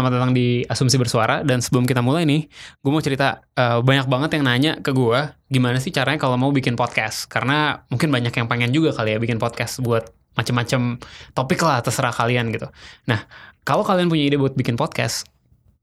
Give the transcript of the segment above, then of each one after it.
Selamat datang di Asumsi Bersuara dan sebelum kita mulai nih, gue mau cerita eh, banyak banget yang nanya ke gue gimana sih caranya kalau mau bikin podcast karena mungkin banyak yang pengen juga kali ya bikin podcast buat macam-macam topik lah terserah kalian gitu. Nah kalau kalian punya ide buat bikin podcast,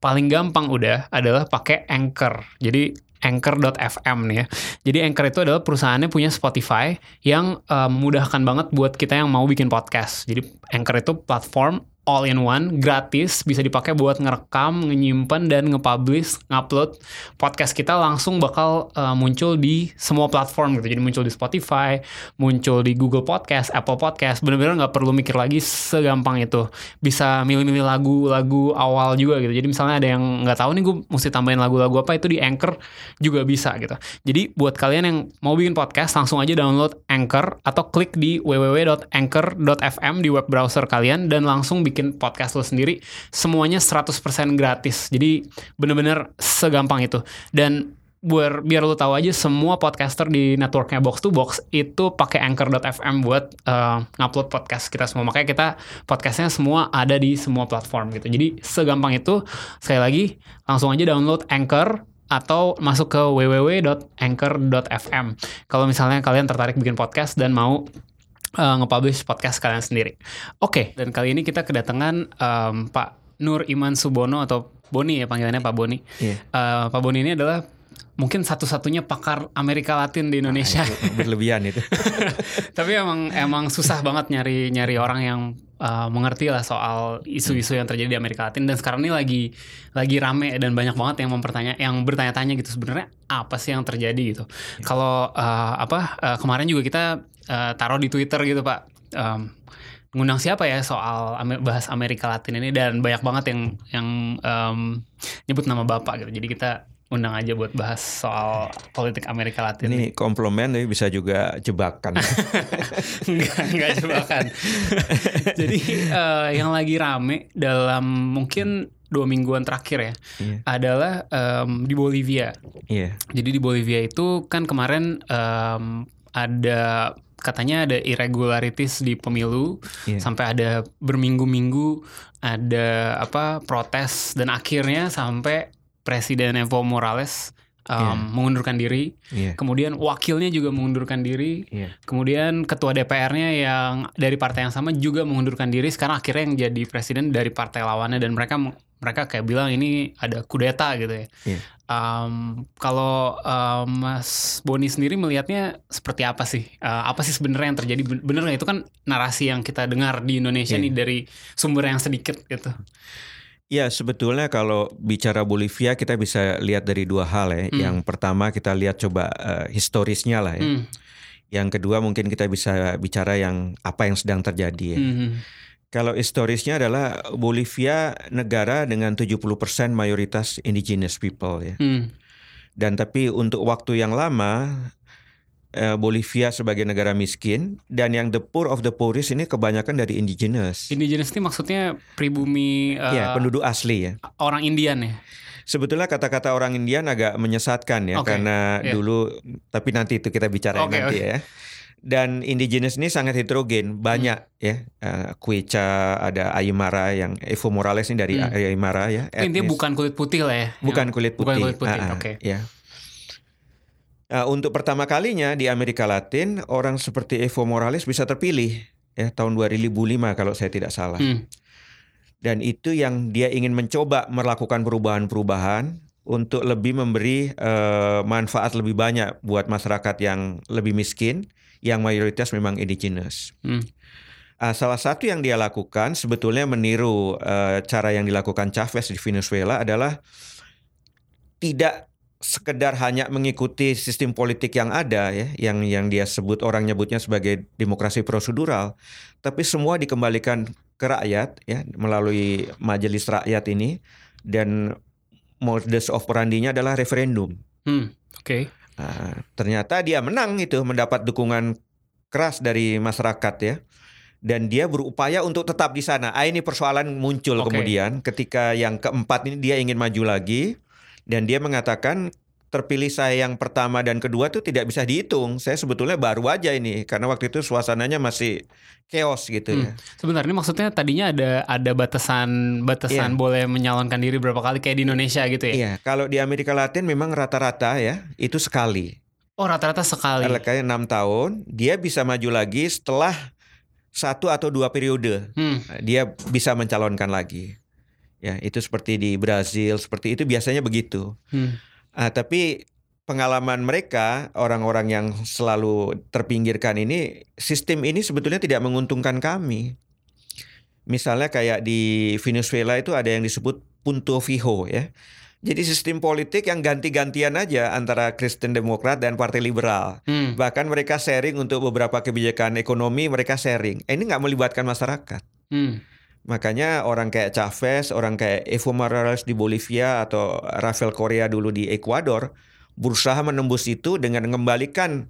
paling gampang udah adalah pakai Anchor. Jadi Anchor.fm nih ya. Jadi Anchor itu adalah perusahaannya punya Spotify yang eh, memudahkan banget buat kita yang mau bikin podcast. Jadi Anchor itu platform all in one, gratis, bisa dipakai buat ngerekam, nyimpen dan nge-publish, ngupload podcast kita langsung bakal uh, muncul di semua platform gitu. Jadi muncul di Spotify, muncul di Google Podcast, Apple Podcast. Bener-bener nggak perlu mikir lagi segampang itu. Bisa milih-milih lagu-lagu awal juga gitu. Jadi misalnya ada yang nggak tahu nih gue mesti tambahin lagu-lagu apa itu di Anchor juga bisa gitu. Jadi buat kalian yang mau bikin podcast langsung aja download Anchor atau klik di www.anchor.fm di web browser kalian dan langsung bikin podcast lo sendiri semuanya 100% gratis. Jadi bener-bener segampang itu. Dan biar biar lo tahu aja semua podcaster di networknya Box to Box itu pakai anchor.fm buat uh, ngupload podcast kita semua. Makanya kita podcastnya semua ada di semua platform gitu. Jadi segampang itu. Sekali lagi langsung aja download Anchor atau masuk ke www.anchor.fm. Kalau misalnya kalian tertarik bikin podcast dan mau uh, nge-publish podcast kalian sendiri. Oke, dan kali ini kita kedatangan um, Pak Nur Iman Subono atau Boni ya panggilannya Pak Boni. Iya. Uh, Pak Boni ini adalah mungkin satu-satunya pakar Amerika Latin di Indonesia. Nah, itu berlebihan itu. Tapi emang emang susah banget nyari nyari orang yang uh, mengerti lah soal isu-isu yang terjadi di Amerika Latin dan sekarang ini lagi lagi rame dan banyak banget yang mempertanya yang bertanya-tanya gitu sebenarnya apa sih yang terjadi gitu. Kalau uh, apa uh, kemarin juga kita uh, taruh di Twitter gitu Pak. Um, ngundang siapa ya soal Amer- bahas Amerika Latin ini dan banyak banget yang yang um, nyebut nama bapak gitu. Jadi kita undang aja buat bahas soal politik Amerika Latin. Ini komplomen tapi bisa juga jebakan. enggak, enggak jebakan. Jadi eh, yang lagi rame dalam mungkin dua mingguan terakhir ya Iya. adalah em, di Bolivia. Iya. Jadi di Bolivia itu kan kemarin em, ada katanya ada irregularities di pemilu Iya. sampai ada berminggu-minggu ada apa protes dan akhirnya sampai Presiden Evo Morales Iya. mengundurkan diri. Iya. Kemudian wakilnya juga mengundurkan diri. Iya. Kemudian ketua DPR-nya yang dari partai yang sama juga mengundurkan diri. Sekarang akhirnya yang jadi presiden dari partai lawannya dan mereka mereka kayak bilang ini ada kudeta gitu ya. Iya. Um, kalau um, Mas Boni sendiri melihatnya seperti apa sih? Uh, apa sih sebenarnya yang terjadi? Ben- Bener nggak itu kan narasi yang kita dengar di Indonesia Iya. nih dari sumber yang sedikit gitu. Ya sebetulnya kalau bicara Bolivia kita bisa lihat dari dua hal ya. Hmm. Yang pertama kita lihat coba eh, historisnya lah ya. Hmm, Yang kedua mungkin kita bisa bicara yang apa yang sedang terjadi ya. hmm, Kalau historisnya adalah Bolivia negara dengan 70% mayoritas indigenous people ya. hmm, Dan tapi untuk waktu yang lama Bolivia sebagai negara miskin dan yang the poor of the poorest ini kebanyakan dari indigenous. Indigenous ini maksudnya pribumi uh, Ya, penduduk asli ya. orang Indian ya. Sebetulnya kata-kata orang Indian agak menyesatkan ya Oke, karena iya. dulu tapi nanti itu kita bicara Oke, nanti oke. ya. Dan indigenous ini sangat heterogen, banyak Hmm. ya. Eh, Quechua, ada Aymara yang Evo Morales ini dari Hmm. Aymara ya. Intinya etnis. bukan kulit putih lah ya. bukan kulit putih. Bukan kulit putih. Ah, ah, Oke. Ya. Nah, untuk pertama kalinya di Amerika Latin orang seperti Evo Morales bisa terpilih ya tahun 2005 kalau saya tidak salah. Hmm. Dan itu yang dia ingin mencoba melakukan perubahan-perubahan untuk lebih memberi eh, manfaat lebih banyak buat masyarakat yang lebih miskin, yang mayoritas memang indigenous. Hmm. Ah, salah satu yang dia lakukan sebetulnya meniru eh, cara yang dilakukan Chavez di Venezuela adalah tidak sekedar hanya mengikuti sistem politik yang ada ya, yang yang dia sebut orang nyebutnya sebagai demokrasi prosedural, tapi semua dikembalikan ke rakyat ya melalui majelis rakyat ini dan modus operandinya adalah referendum. Hmm, Oke. Nah, ternyata dia menang itu mendapat dukungan keras dari masyarakat ya. Dan dia berupaya untuk tetap di sana. Ah, ini persoalan muncul Oke. kemudian ketika yang keempat ini dia ingin maju lagi dan dia mengatakan terpilih saya yang pertama dan kedua tuh tidak bisa dihitung. Saya sebetulnya baru aja ini karena waktu itu suasananya masih chaos gitu Hmm. ya. Sebentar ini maksudnya tadinya ada ada batasan batasan Iya. boleh menyalonkan diri berapa kali kayak di Indonesia gitu ya? Iya, kalau di Amerika Latin memang rata-rata ya itu sekali. Oh rata-rata sekali. Kalau kayak enam tahun, dia bisa maju lagi setelah satu atau dua periode. Hmm. Dia bisa mencalonkan lagi. Ya, itu seperti di Brazil, seperti itu biasanya begitu. Hmm. Ah, tapi pengalaman mereka orang-orang yang selalu terpinggirkan ini, sistem ini sebetulnya tidak menguntungkan kami. Misalnya kayak di Venezuela itu ada yang disebut punto fijo ya. Jadi sistem politik yang ganti-gantian aja antara Kristen Demokrat dan Partai Liberal. Hmm. Bahkan mereka sharing untuk beberapa kebijakan ekonomi mereka sharing. Eh, Ini nggak melibatkan masyarakat. Hmm. Makanya orang kayak Chavez, orang kayak Evo Morales di Bolivia atau Rafael Correa dulu di Ekuador berusaha menembus itu dengan mengembalikan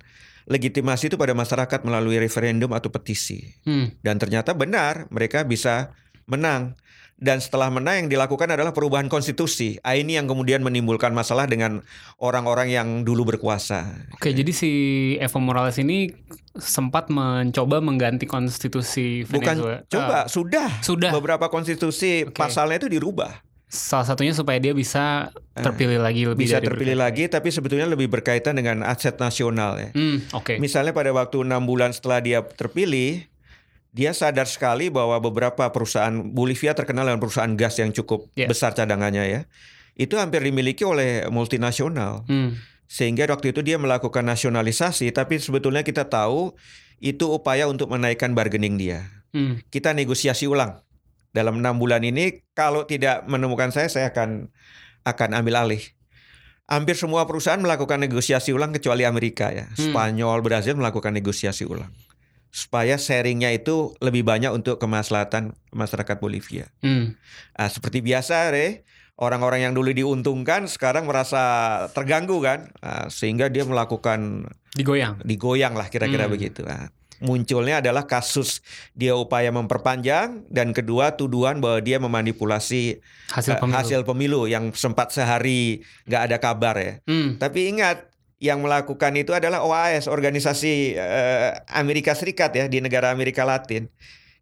legitimasi itu pada masyarakat melalui referendum atau petisi. Hmm. Dan ternyata benar mereka bisa menang. Dan setelah menang yang dilakukan adalah perubahan konstitusi. Ah, ini yang kemudian menimbulkan masalah dengan orang-orang yang dulu berkuasa. Oke, jadi si Evo Morales ini sempat mencoba mengganti konstitusi Bukan Venezuela. coba Eh, sudah sudah. beberapa konstitusi Oke. pasalnya itu dirubah. Salah satunya supaya dia bisa terpilih lagi lebih bisa dari terpilih lagi tapi sebetulnya lebih berkaitan dengan aset nasional ya. Hmm, oke. Misalnya pada waktu enam bulan setelah dia terpilih, dia sadar sekali bahwa beberapa perusahaan Bolivia terkenal dengan perusahaan gas yang cukup Ya. besar cadangannya ya. Itu hampir dimiliki oleh multinasional. Hmm. Sehingga waktu itu dia melakukan nasionalisasi, tapi sebetulnya kita tahu itu upaya untuk menaikkan bargaining dia. Hmm. Kita negosiasi ulang dalam enam bulan ini. Kalau tidak menemukan saya, saya akan akan ambil alih. Hampir semua perusahaan melakukan negosiasi ulang kecuali Amerika ya. Hmm. Spanyol, Brazil melakukan negosiasi ulang supaya sharingnya itu lebih banyak untuk kemaslahatan masyarakat Bolivia. Hmm. Ah, seperti biasa, Re, orang-orang yang dulu diuntungkan sekarang merasa terganggu kan, Ah, sehingga dia melakukan Digoyang. digoyang lah kira-kira Hmm. begitu. Ah, munculnya adalah kasus dia upaya memperpanjang dan kedua tuduhan bahwa dia memanipulasi Hasil eh, pemilu. hasil pemilu yang sempat sehari nggak ada kabar ya. Hmm. Tapi ingat yang melakukan itu adalah OAS, organisasi eh, Amerika Serikat ya di negara Amerika Latin.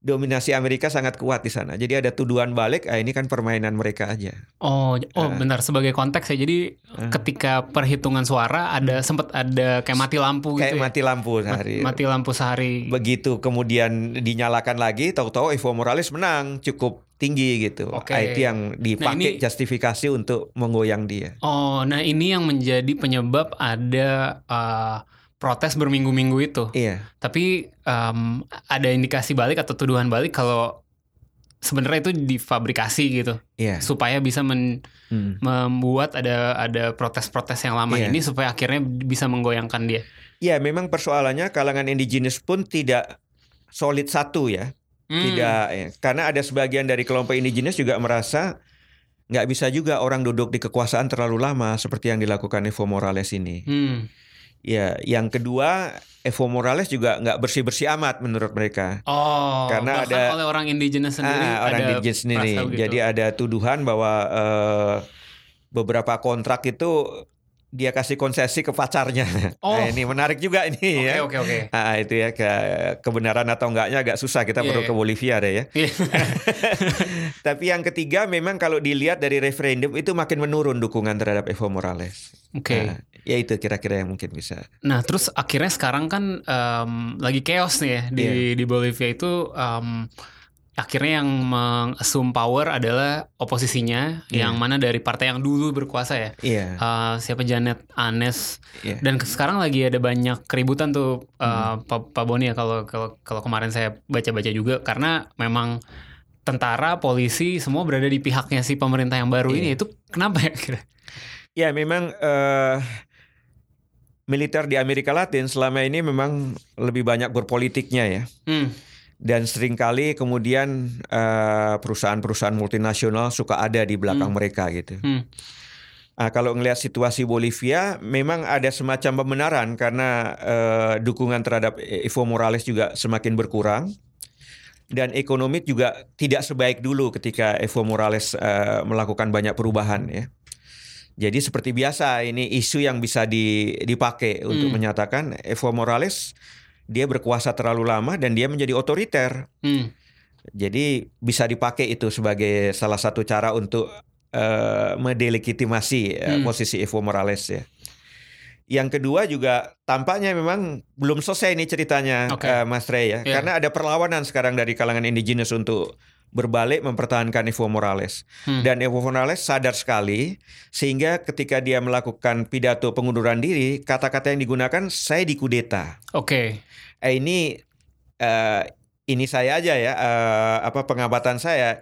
Dominasi Amerika sangat kuat di sana. Jadi ada tuduhan balik, ah ini kan permainan mereka aja. Oh, oh Ah. bentar sebagai konteks ya. Jadi Ah. ketika perhitungan suara ada sempat ada kayak mati lampu gitu Kayak ya. mati lampu Ma- sehari. Mati lampu sehari. Begitu kemudian dinyalakan lagi, tahu-tahu Evo Morales menang cukup tinggi gitu. Oke. Ah, Itu yang ini- dipakai justifikasi untuk menggoyang dia. Oh, nah ini yang menjadi penyebab ada uh, protes berminggu-minggu itu. Iya, Tapi um, ada indikasi balik atau tuduhan balik kalau sebenarnya itu difabrikasi gitu iya. supaya bisa men- Hmm. membuat ada ada protes-protes yang lama Iya. ini supaya akhirnya bisa menggoyangkan dia. Ya, memang persoalannya kalangan indigenous pun tidak solid satu ya. Hmm. Tidak, ya. karena ada sebagian dari kelompok indigenous juga merasa nggak bisa juga orang duduk di kekuasaan terlalu lama seperti yang dilakukan Evo Morales ini. Hmm. Ya, yang kedua Evo Morales juga nggak bersih bersih amat menurut mereka. Oh, Karena ada- oleh orang indigenous sendiri Ah, orang indigenous sendiri. begitu. Jadi ada tuduhan bahwa eh, beberapa kontrak itu dia kasih konsesi ke pacarnya. Oh. Nah, ini menarik juga ini Oke, ya. oke, oke. Ah, itu ya ke kebenaran atau enggaknya agak susah kita Iya, perlu iya. ke Bolivia deh ya. Iya. Tapi yang ketiga memang kalau dilihat dari referendum itu makin menurun dukungan terhadap Evo Morales. Oke. Nah, ya itu kira-kira yang mungkin bisa. Nah, terus akhirnya sekarang kan em, lagi chaos nih ya di Iya. di Bolivia itu em, akhirnya yang mengassume power adalah oposisinya Iya. yang mana dari partai yang dulu berkuasa ya. Iya. Eh, siapa Janet Anes Iya. dan sekarang lagi ada banyak keributan tuh eh, Hmm. Pak Pak Boni ya kalau kalau kalau kemarin saya baca-baca juga karena memang tentara, polisi semua berada di pihaknya si pemerintah yang baru Iya. ini itu kenapa ya kira? Ya memang eh, militer di Amerika Latin selama ini memang lebih banyak berpolitiknya ya. Hmm. Dan sering kali kemudian eh, perusahaan-perusahaan multinasional suka ada di belakang Hmm. mereka gitu. Hmm. Ah, kalau ngelihat situasi Bolivia, memang ada semacam pembenaran karena eh, dukungan terhadap Evo Morales juga semakin berkurang dan ekonomi juga tidak sebaik dulu ketika Evo Morales eh, melakukan banyak perubahan ya. Jadi seperti biasa ini isu yang bisa di- dipakai untuk Hmm. menyatakan Evo Morales dia berkuasa terlalu lama dan dia menjadi otoriter. Hmm. Jadi bisa dipakai itu sebagai salah satu cara untuk eh, mendelegitimasi eh, Hmm. posisi Evo Morales ya. Yang kedua juga tampaknya memang belum selesai nih ceritanya Oke. eh, Mas Rey ya. Iya. Karena ada perlawanan sekarang dari kalangan indigenous untuk berbalik mempertahankan Evo Morales. Hmm. Dan Evo Morales sadar sekali sehingga ketika dia melakukan pidato pengunduran diri, kata-kata yang digunakan saya dikudeta. Oke. Eh, ini eh, ini saya aja ya eh, apa pengamatan saya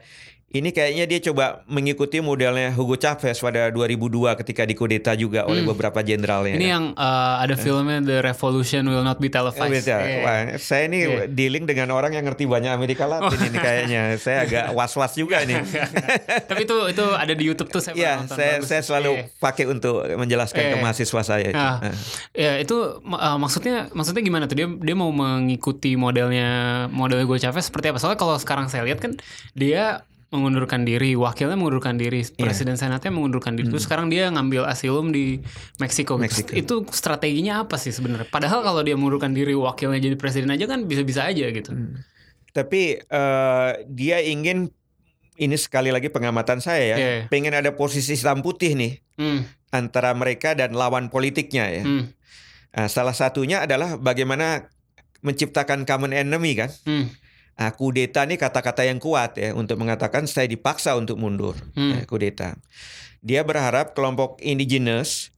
ini kayaknya dia coba mengikuti modelnya Hugo Chavez pada 2002 ketika dikudeta juga oleh Hmm. beberapa jenderalnya. Ini yang uh, ada filmnya The Revolution Will Not Be Eh, Televised. beda. Iya. Wah, saya ini Iya. dealing dengan orang yang ngerti banyak Amerika Latin ini kayaknya. Saya agak was-was juga nih. Tapi itu itu ada di YouTube tuh saya pernah Iya, nonton. saya Bagus. saya selalu Iya. pakai untuk menjelaskan ke Iya. mahasiswa saya itu. Ah. Ah. Ya itu uh, maksudnya maksudnya gimana tuh dia dia mau mengikuti modelnya model Hugo Chavez seperti apa? Soalnya kalau sekarang saya lihat kan dia mengundurkan diri, wakilnya mengundurkan diri, Iya. presiden senatnya mengundurkan diri. Terus sekarang dia ngambil asilum di Meksiko. Hmm. Itu strateginya apa sih sebenarnya? Padahal kalau dia mengundurkan diri wakilnya jadi presiden aja kan bisa-bisa aja gitu. Hmm. Tapi eh, dia ingin ini sekali lagi pengamatan saya ya, Iya. pengen ada posisi hitam putih nih Hmm, antara mereka dan lawan politiknya ya. hmm, Nah, salah satunya adalah bagaimana menciptakan common enemy kan. hmm, Nah, kudeta nih kata-kata yang kuat ya untuk mengatakan saya dipaksa untuk mundur. Hmm. Ya, kudeta. Dia berharap kelompok indigenous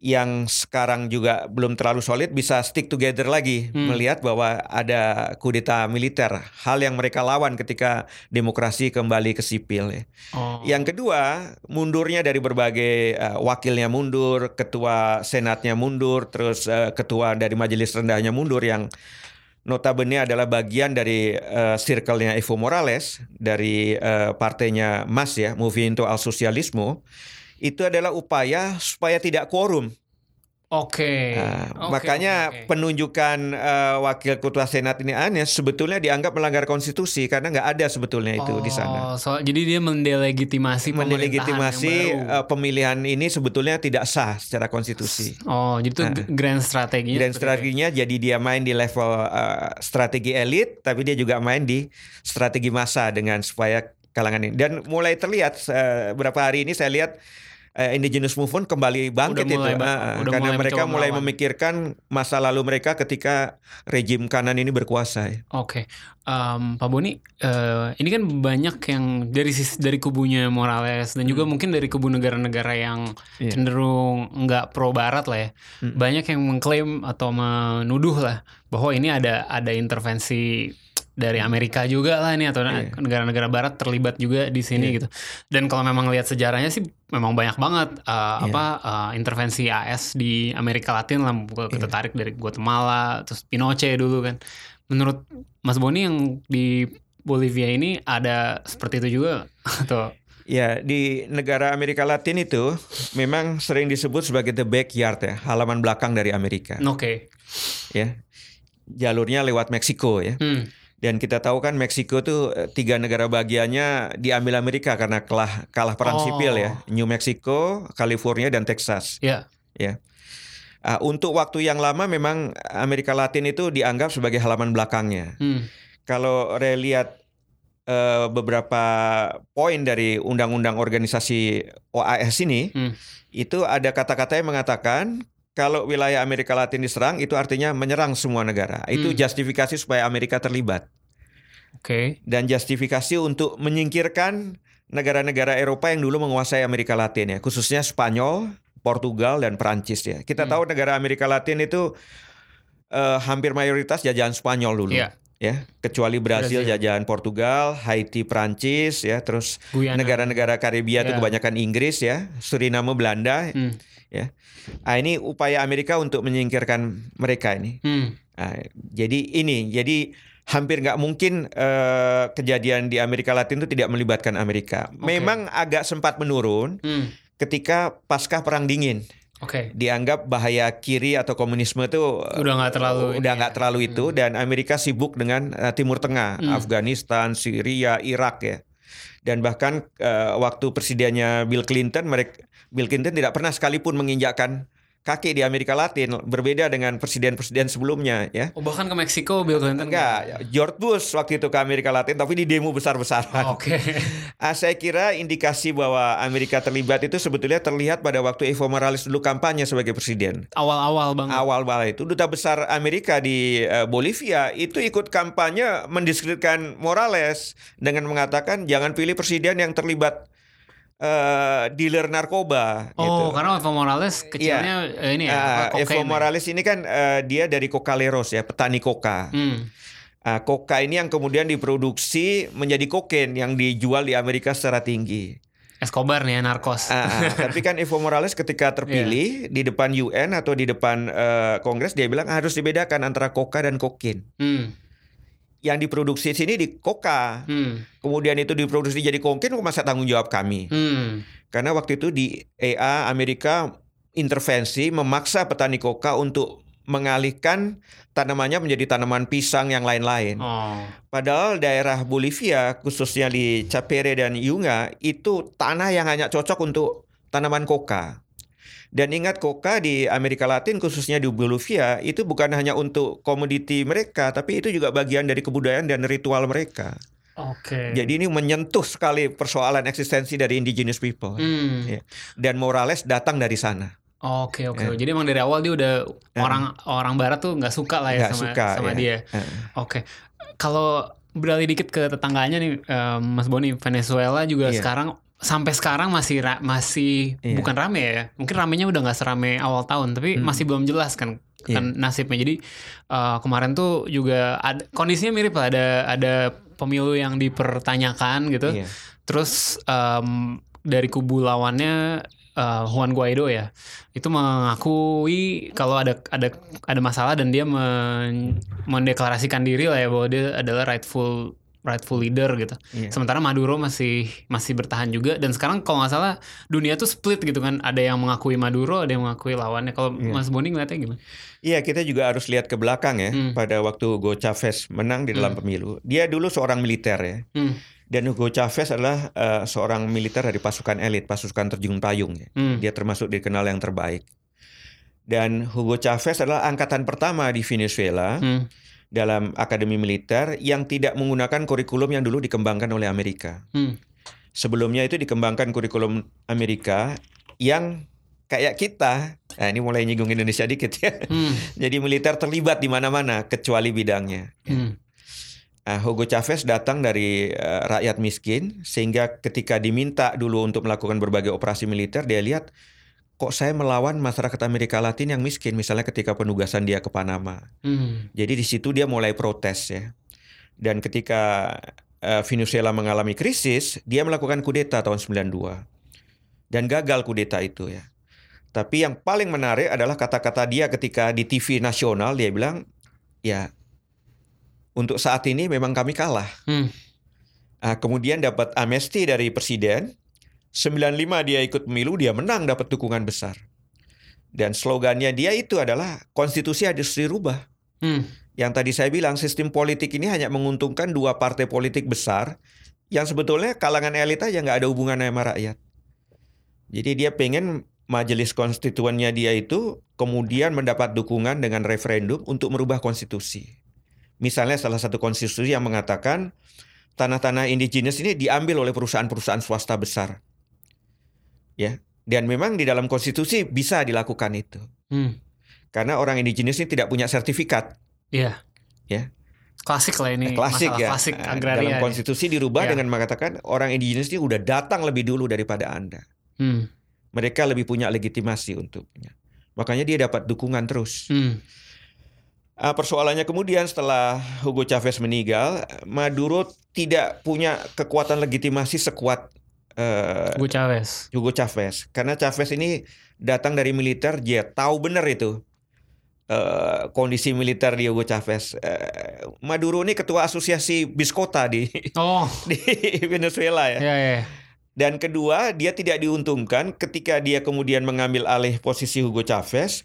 yang sekarang juga belum terlalu solid bisa stick together lagi Hmm. melihat bahwa ada kudeta militer, hal yang mereka lawan ketika demokrasi kembali ke sipil ya. Oh. Yang kedua, mundurnya dari berbagai eh, wakilnya mundur, ketua senatnya mundur, terus eh, ketua dari majelis rendahnya mundur yang notabene adalah bagian dari eh, circle-nya Evo Morales dari eh, partainya MAS ya, Movimiento al Socialismo. Itu adalah upaya supaya tidak quorum. Oke. Nah, Oke, makanya oke, oke. penunjukan eh, wakil ketua senat ini aneh sebetulnya dianggap melanggar konstitusi karena nggak ada sebetulnya itu di sana. Oh, so- jadi dia mendelegitimasi Mendelegitimasi eh, pemilihan ini sebetulnya tidak sah secara konstitusi. Oh, jadi itu Nah. grand strateginya. Dan seperti strateginya jadi dia main di level eh, strategi elit, tapi dia juga main di strategi massa dengan supaya kalangan ini. Dan mulai terlihat eh, beberapa hari ini saya lihat eh, indigenous movement kembali bangkit Udah mulai itu, udah karena mulai mereka mulai melawan. memikirkan masa lalu mereka ketika rejim kanan ini berkuasa. ya. Oke, Em, Pak Boni, eh, ini kan banyak yang dari dari kubunya Morales dan juga mungkin dari kubu negara-negara yang Hmm. Iya. cenderung nggak pro Barat lah ya, Hmm. banyak yang mengklaim atau menuduh lah bahwa ini ada ada intervensi dari Amerika juga lah nih atau Iya. negara-negara Barat terlibat juga di sini Iya. gitu. Dan kalau memang lihat sejarahnya sih memang banyak banget uh, Iya. apa uh, intervensi AS di Amerika Latin lah Iya. kita tarik dari Guatemala terus Pinochet dulu kan. Menurut Mas Boni yang di Bolivia ini ada seperti itu juga atau Ya, di negara Amerika Latin itu memang sering disebut sebagai the backyard ya, halaman belakang dari Amerika. oke. Ya, jalurnya lewat Meksiko ya. Hmm. Dan kita tahu kan Meksiko tuh eh, tiga negara bagiannya diambil Amerika karena kalah kalah perang Oh. sipil ya. New Mexico, California dan Texas. Ya. Ah, untuk waktu yang lama memang Amerika Latin itu dianggap sebagai halaman belakangnya. Hmm. Kalau Ray lihat eh, beberapa poin dari undang-undang organisasi OAS ini, Hmm. itu ada kata-kata yang mengatakan kalau wilayah Amerika Latin diserang itu artinya menyerang semua negara. Itu Hmm. justifikasi supaya Amerika terlibat. Oke. dan justifikasi untuk menyingkirkan negara-negara Eropa yang dulu menguasai Amerika Latin ya, khususnya Spanyol, Portugal dan Perancis ya. Kita Hmm. tahu negara Amerika Latin itu eh, hampir mayoritas jajahan Spanyol dulu. Iya. Ya, kecuali Brasil, Brasil. jajahan Portugal, Haiti Perancis ya, terus negara-negara Karibia itu Ya. kebanyakan Inggris ya, Suriname Belanda. Hmm. Ah ini upaya Amerika untuk menyingkirkan mereka ini. Hmm. Nah, jadi ini, jadi hampir nggak mungkin eh, kejadian di Amerika Latin itu tidak melibatkan Amerika. Memang agak sempat menurun Hmm. ketika pasca perang dingin Oke. dianggap bahaya kiri atau komunisme itu Udah nggak terlalu udah ya. nggak terlalu itu dan Amerika sibuk dengan uh, Timur Tengah, Hmm. Afghanistan, Syria, Irak ya. Dan bahkan uh, waktu presidennya Bill Clinton, mereka Bill Clinton tidak pernah sekalipun menginjakkan kaki di Amerika Latin, berbeda dengan presiden-presiden sebelumnya ya. Oh, bahkan ke Meksiko Bill Clinton. Enggak, George Bush waktu itu ke Amerika Latin tapi di demo besar-besaran. Oke. Ah, saya kira indikasi bahwa Amerika terlibat itu sebetulnya terlihat pada waktu Evo Morales dulu kampanye sebagai presiden. Awal-awal banget. Awal bala itu duta besar Amerika di eh, Bolivia itu ikut kampanye mendiskreditkan Morales dengan mengatakan jangan pilih presiden yang terlibat eh, dealer narkoba. Oh, gitu. karena Evo Morales kecilnya eh, ini ya, apa, Evo ya? Morales ini kan eh, dia dari Cocaleros ya, petani koka. Hmm. Ah, koka ini yang kemudian diproduksi menjadi kokain yang dijual di Amerika secara tinggi. Escobar nih ya, narkos. Ah. tapi kan Evo Morales ketika terpilih di depan UN atau di depan eh, Kongres dia bilang harus dibedakan antara koka dan kokain. Hmm. Yang diproduksi sini di koka, Hmm. kemudian itu diproduksi jadi kokain masa tanggung jawab kami. Hmm. Karena waktu itu di EA Amerika intervensi memaksa petani koka untuk mengalihkan tanamannya menjadi tanaman pisang yang lain-lain. Oh. Padahal daerah Bolivia khususnya di Chapere dan Yunga itu tanah yang hanya cocok untuk tanaman koka. Dan ingat koka di Amerika Latin khususnya di Bolivia itu bukan hanya untuk komoditi mereka tapi itu juga bagian dari kebudayaan dan ritual mereka. Oke. Jadi ini menyentuh sekali persoalan eksistensi dari indigenous people. Hmm. Ya. Dan Morales datang dari sana. Oke oke. Ya. Jadi emang dari awal dia udah Ya. orang orang Barat tuh nggak suka lah ya Nggak sama suka, sama ya. dia. Eh. Oke. Kalau beralih dikit ke tetangganya nih, eh, Mas Boni, Venezuela juga Iya. sekarang sampai sekarang masih ra- masih Iya. bukan rame ya. Mungkin ramenya udah nggak serame awal tahun, tapi Hmm. masih belum jelas kan Iya. kan nasibnya. Jadi eh, kemarin tuh juga ada kondisinya mirip lah ada ada pemilu yang dipertanyakan gitu. Iya. Terus em, dari kubu lawannya eh, Juan Guaido ya, itu mengakui kalau ada ada ada masalah dan dia men- mendeklarasikan diri lah ya bahwa dia adalah rightful rightful leader gitu. Iya. Sementara Maduro masih masih bertahan juga dan sekarang kalau nggak salah dunia tuh split gitu kan. Ada yang mengakui Maduro, ada yang mengakui lawannya. Kalau Iya. Mas Boni ngeliatnya gimana? Iya, kita juga harus lihat ke belakang ya. Hmm. Pada waktu Hugo Chavez menang di dalam Hmm. pemilu, dia dulu seorang militer ya. Hmm, Dan Hugo Chavez adalah eh, seorang militer dari pasukan elit, pasukan terjun payung ya. hmm, Dia termasuk dikenal yang terbaik. Dan Hugo Chavez adalah angkatan pertama di Venezuela hmm, dalam akademi militer yang tidak menggunakan kurikulum yang dulu dikembangkan oleh Amerika. hmm. Sebelumnya itu dikembangkan kurikulum Amerika yang kayak kita. Nah, ini mulai nyinggung Indonesia dikit ya. Hmm, Jadi militer terlibat di mana-mana kecuali bidangnya. hmm, Nah, Hugo Chavez datang dari eh, rakyat miskin sehingga ketika diminta dulu untuk melakukan berbagai operasi militer dia lihat kok saya melawan masyarakat Amerika Latin yang miskin misalnya ketika penugasan dia ke Panama. hmm. Jadi di situ dia mulai protes ya. Dan ketika eh, Venezuela mengalami krisis, dia melakukan kudeta tahun 92. Dan gagal kudeta itu ya. Tapi yang paling menarik adalah kata-kata dia ketika di TV nasional dia bilang, ya untuk saat ini memang kami kalah. Hmm. Ah, kemudian dapat amnesti dari presiden. 95 dia ikut pemilu, dia menang dapat dukungan besar. Dan slogannya dia itu adalah konstitusi harus dirubah. Hmm. Yang tadi saya bilang sistem politik ini hanya menguntungkan dua partai politik besar yang sebetulnya kalangan elit aja nggak ada hubungannya sama rakyat. Jadi dia pengen majelis konstituennya dia itu kemudian mendapat dukungan dengan referendum untuk merubah konstitusi. Misalnya salah satu konstitusi yang mengatakan tanah-tanah indigenous ini diambil oleh perusahaan-perusahaan swasta besar. Ya. Dan memang di dalam konstitusi bisa dilakukan itu. Hmm. Karena orang indigenous ini tidak punya sertifikat. Iya. Ya. Klasik lah ini. klasik masalah ya. Klasik Eh, agraria. Dalam konstitusi dirubah Ya. dengan mengatakan orang indigenous ini udah datang lebih dulu daripada Anda. Hmm. Mereka lebih punya legitimasi untuknya. Makanya dia dapat dukungan terus. Hmm. Ah, persoalannya kemudian setelah Hugo Chavez meninggal, Maduro tidak punya kekuatan legitimasi sekuat eh, Hugo Chavez. Hugo Chavez. Karena Chavez ini datang dari militer, dia tahu benar itu eh, kondisi militer di Hugo Chavez. Eh, Maduro ini ketua asosiasi biskota di Oh. di Venezuela ya. Ya ya. Dan kedua, dia tidak diuntungkan ketika dia kemudian mengambil alih posisi Hugo Chavez,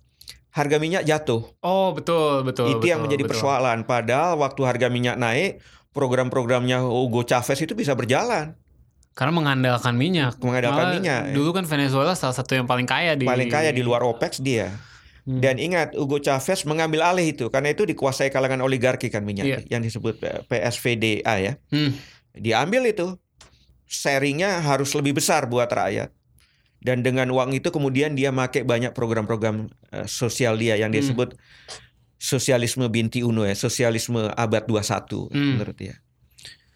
harga minyak jatuh. Oh, betul, betul. itu betul, yang menjadi betul. persoalan. Padahal waktu harga minyak naik, program-programnya Hugo Chavez itu bisa berjalan. Karena mengandalkan minyak. Mengandalkan Malah minyak, ya. Dulu kan Venezuela salah satu yang paling kaya di Paling kaya di luar OPEC dia. Hmm. Dan ingat, Hugo Chavez mengambil alih itu karena itu dikuasai kalangan oligarki kan minyak Iya. yang disebut eh, PSVDA ya. Hmm. Diambil itu, sharingnya harus lebih besar buat rakyat. Dan dengan uang itu kemudian dia make banyak program-program eh, sosial dia yang dia Hmm. sosialisme binti uno ya, sosialisme abad 21 Hmm. menurut dia.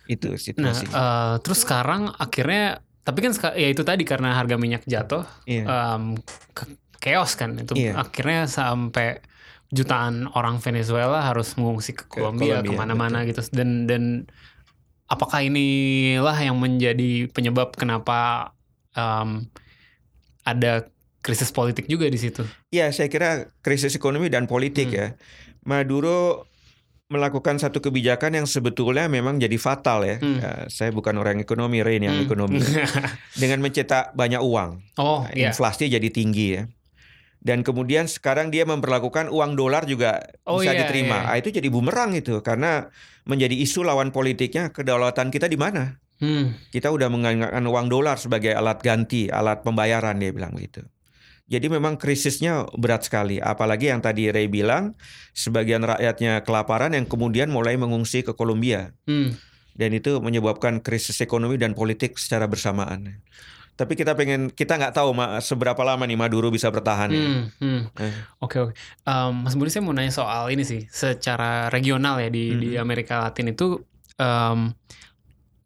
Itu Nah, situasinya. eh, terus sekarang akhirnya tapi kan ya itu tadi karena harga minyak jatuh Iya. em, ke- chaos kan itu Iya. akhirnya sampai jutaan orang Venezuela harus mengungsi ke Ke Kolombia Kolombia, ke mana-mana gitu dan dan apakah inilah yang menjadi penyebab kenapa em, ada krisis politik juga di situ Ya, saya kira krisis ekonomi dan politik Hmm. ya. Maduro melakukan satu kebijakan yang sebetulnya memang jadi fatal ya. Hmm. Ya, saya bukan orang ekonomi, Rain yang Hmm. ekonomi. Dengan mencetak banyak uang, oh Nah, iya inflasi jadi tinggi ya. Dan kemudian sekarang dia memperlakukan uang dolar juga Oh, bisa iya, diterima. iya. Ah, itu jadi bumerang itu karena menjadi isu lawan politiknya kedaulatan kita di mana? Hmm. Kita udah menggunakan uang dolar sebagai alat ganti, alat pembayaran dia bilang gitu. Jadi memang krisisnya berat sekali. Apalagi yang tadi Ray bilang, sebagian rakyatnya kelaparan yang kemudian mulai mengungsi ke Kolombia. Hmm. Dan itu menyebabkan krisis ekonomi dan politik secara bersamaan. Tapi kita pengen, kita nggak tahu Ma, seberapa lama nih Maduro bisa bertahan. ya. Hmm, hmm. Eh. Oke oke. Em, Mas Budi saya mau nanya soal ini sih, secara regional ya di di Mhm. Amerika Latin itu, em,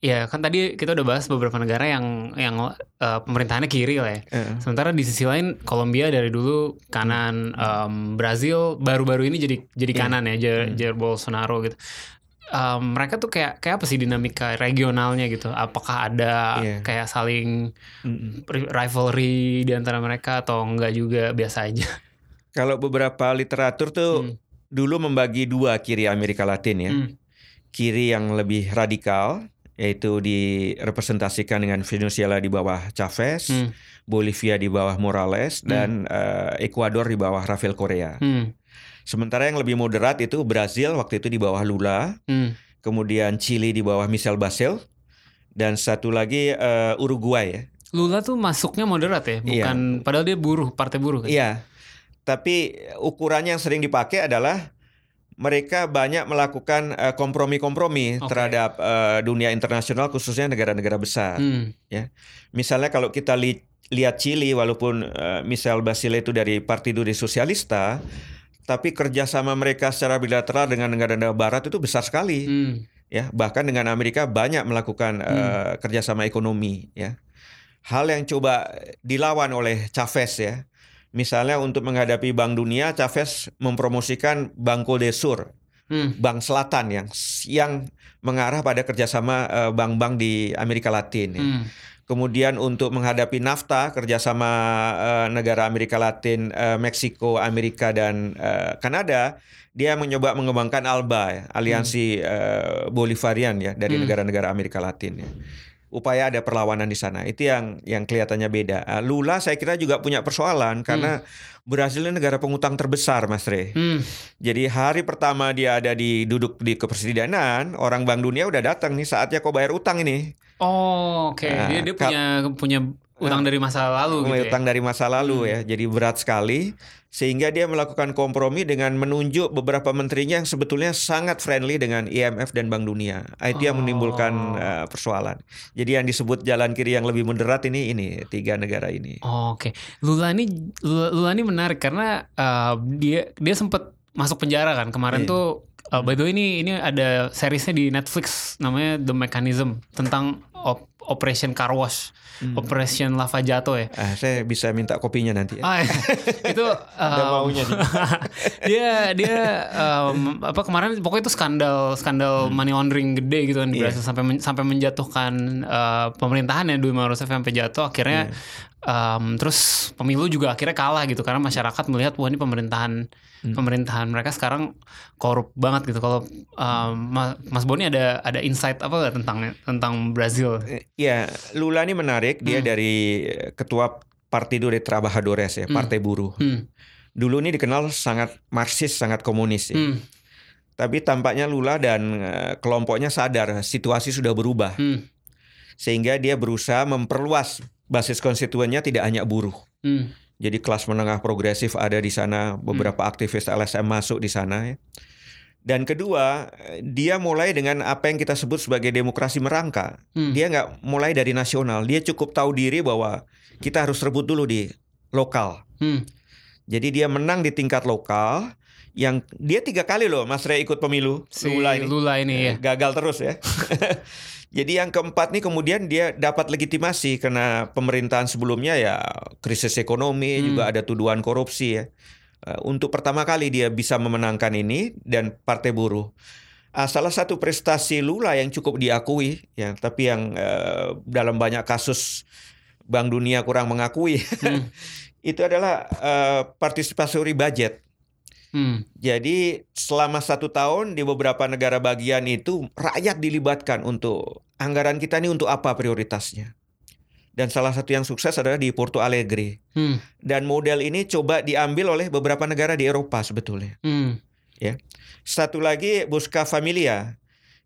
ya kan tadi kita udah bahas beberapa negara yang yang eh, pemerintahannya kiri lah ya. Eh, Sementara di sisi lain Kolombia dari dulu kanan, em, Brazil baru-baru ini jadi jadi Iya. kanan ya, Jair, Hmm. Jair Bolsonaro gitu. Em, mereka tuh kayak kayak apa sih dinamika regionalnya gitu? Apakah ada Iya. kayak saling rivalry di antara mereka atau enggak juga biasa aja? Kalau beberapa literatur tuh Hmm. dulu membagi dua kiri Amerika Latin ya. Hmm. kiri yang lebih radikal yaitu direpresentasikan dengan Venezuela di bawah Chavez, Hmm. Bolivia di bawah Morales dan eh, Ekuador di bawah Rafael Correa. Hmm. Sementara yang lebih moderat itu Brazil waktu itu di bawah Lula, Hmm. kemudian Chili di bawah Michel Basel dan satu lagi eh, Uruguay ya. Lula tuh masuknya moderat ya, bukan padahal dia buruh, partai buruh kan. Iya. Tapi ukurannya yang sering dipakai adalah mereka banyak melakukan eh, kompromi-kompromi Oke. terhadap eh, dunia internasional khususnya negara-negara besar. Hmm. Misalnya kalau kita li- lihat Chili walaupun eh, Michel Basile itu dari Partido de Socialista tapi kerjasama mereka secara bilateral dengan negara-negara barat itu besar sekali Hmm. ya bahkan dengan Amerika banyak melakukan eh, kerjasama ekonomi ya hal yang coba dilawan oleh Chavez ya misalnya untuk menghadapi Bank Dunia Chavez mempromosikan Banco de Sur Hmm. Bank Selatan yang yang mengarah pada kerjasama eh, bank-bank di Amerika Latin ya. Hmm. Kemudian untuk menghadapi NAFTA kerjasama eh, negara Amerika Latin, eh, Meksiko, Amerika dan Kanada, dia mencoba mengembangkan ALBA, ya, aliansi eh, Bolivarian ya dari Hmm. negara-negara Amerika Latin. Ya. Upaya ada perlawanan di sana. Itu yang yang kelihatannya beda. Eh, Lula saya kira juga punya persoalan karena Brasil ini negara pengutang terbesar, Mas Re. Hmm. Jadi hari pertama dia ada di duduk di kepresidenan, orang Bank Dunia udah datang nih saatnya kau bayar utang ini. Oh, oke. Nah, dia dia punya punya utang dari masa lalu gitu ya. utang dari masa lalu Hmm. ya. Jadi berat sekali sehingga dia melakukan kompromi dengan menunjuk beberapa menterinya yang sebetulnya sangat friendly dengan IMF dan Bank Dunia. Itu yang Oh. menimbulkan eh, persoalan. Jadi yang disebut jalan kiri yang lebih moderat ini ini tiga negara ini. Oh, Oke, Lula ini Lula, Lula ini menarik karena uh, dia dia sempat masuk penjara kan kemarin Iya. tuh. uh, by the way ini ini ada seriesnya di Netflix namanya The Mechanism tentang op- Operation Car Wash, Hmm. Operation Lava Jato ya. Ah, saya bisa minta kopinya nanti. Ya. Ah, itu Ada um, maunya nih. dia dia um, apa kemarin pokoknya itu skandal skandal Hmm. money laundering gede gitu kan Iya. berhasil sampai men- sampai menjatuhkan uh, pemerintahan ya Dilma Rousseff sampai jatuh akhirnya Iya. um, terus pemilu juga akhirnya kalah gitu karena masyarakat melihat wah ini pemerintahan Hmm. pemerintahan mereka sekarang korup banget gitu kalau um, Ma- Mas Boni ada ada insight apa nggak tentang tentang Brazil? Eh, Ya, Lula ini menarik. Dia Hmm. dari eh, ketua Partido de Trabajadores ya, Hmm. Partai Buruh. Hmm. Dulu ini dikenal sangat Marxis, sangat komunis. Ya. Hmm. Tapi tampaknya Lula dan eh, kelompoknya sadar situasi sudah berubah, Hmm. sehingga dia berusaha memperluas basis konstituennya tidak hanya buruh. Hmm. Jadi kelas menengah progresif ada di sana, beberapa aktivis LSM masuk di sana. Ya. Dan kedua, eh, dia mulai dengan apa yang kita sebut sebagai demokrasi merangka. Hmm. Dia nggak mulai dari nasional. Dia cukup tahu diri bahwa kita harus rebut dulu di lokal. Hmm. Jadi dia menang di tingkat lokal. Yang dia tiga kali loh, Mas Ray ikut pemilu. Si Lula ini. Lula ini ya. Gagal terus ya. Jadi yang keempat nih kemudian dia dapat legitimasi karena pemerintahan sebelumnya ya krisis ekonomi Hmm. juga ada tuduhan korupsi ya. Eh, Untuk pertama kali dia bisa memenangkan ini dan Partai Buruh. Ah, salah satu prestasi Lula yang cukup diakui ya, tapi yang eh, dalam banyak kasus Bank Dunia kurang mengakui Hmm. itu adalah eh, participatory budget. Hmm. Jadi selama satu tahun di beberapa negara bagian itu rakyat dilibatkan untuk anggaran kita ini untuk apa prioritasnya. Dan salah satu yang sukses adalah di Porto Alegre. Hmm. Dan model ini coba diambil oleh beberapa negara di Eropa sebetulnya. Hmm. Satu lagi Busca Familia.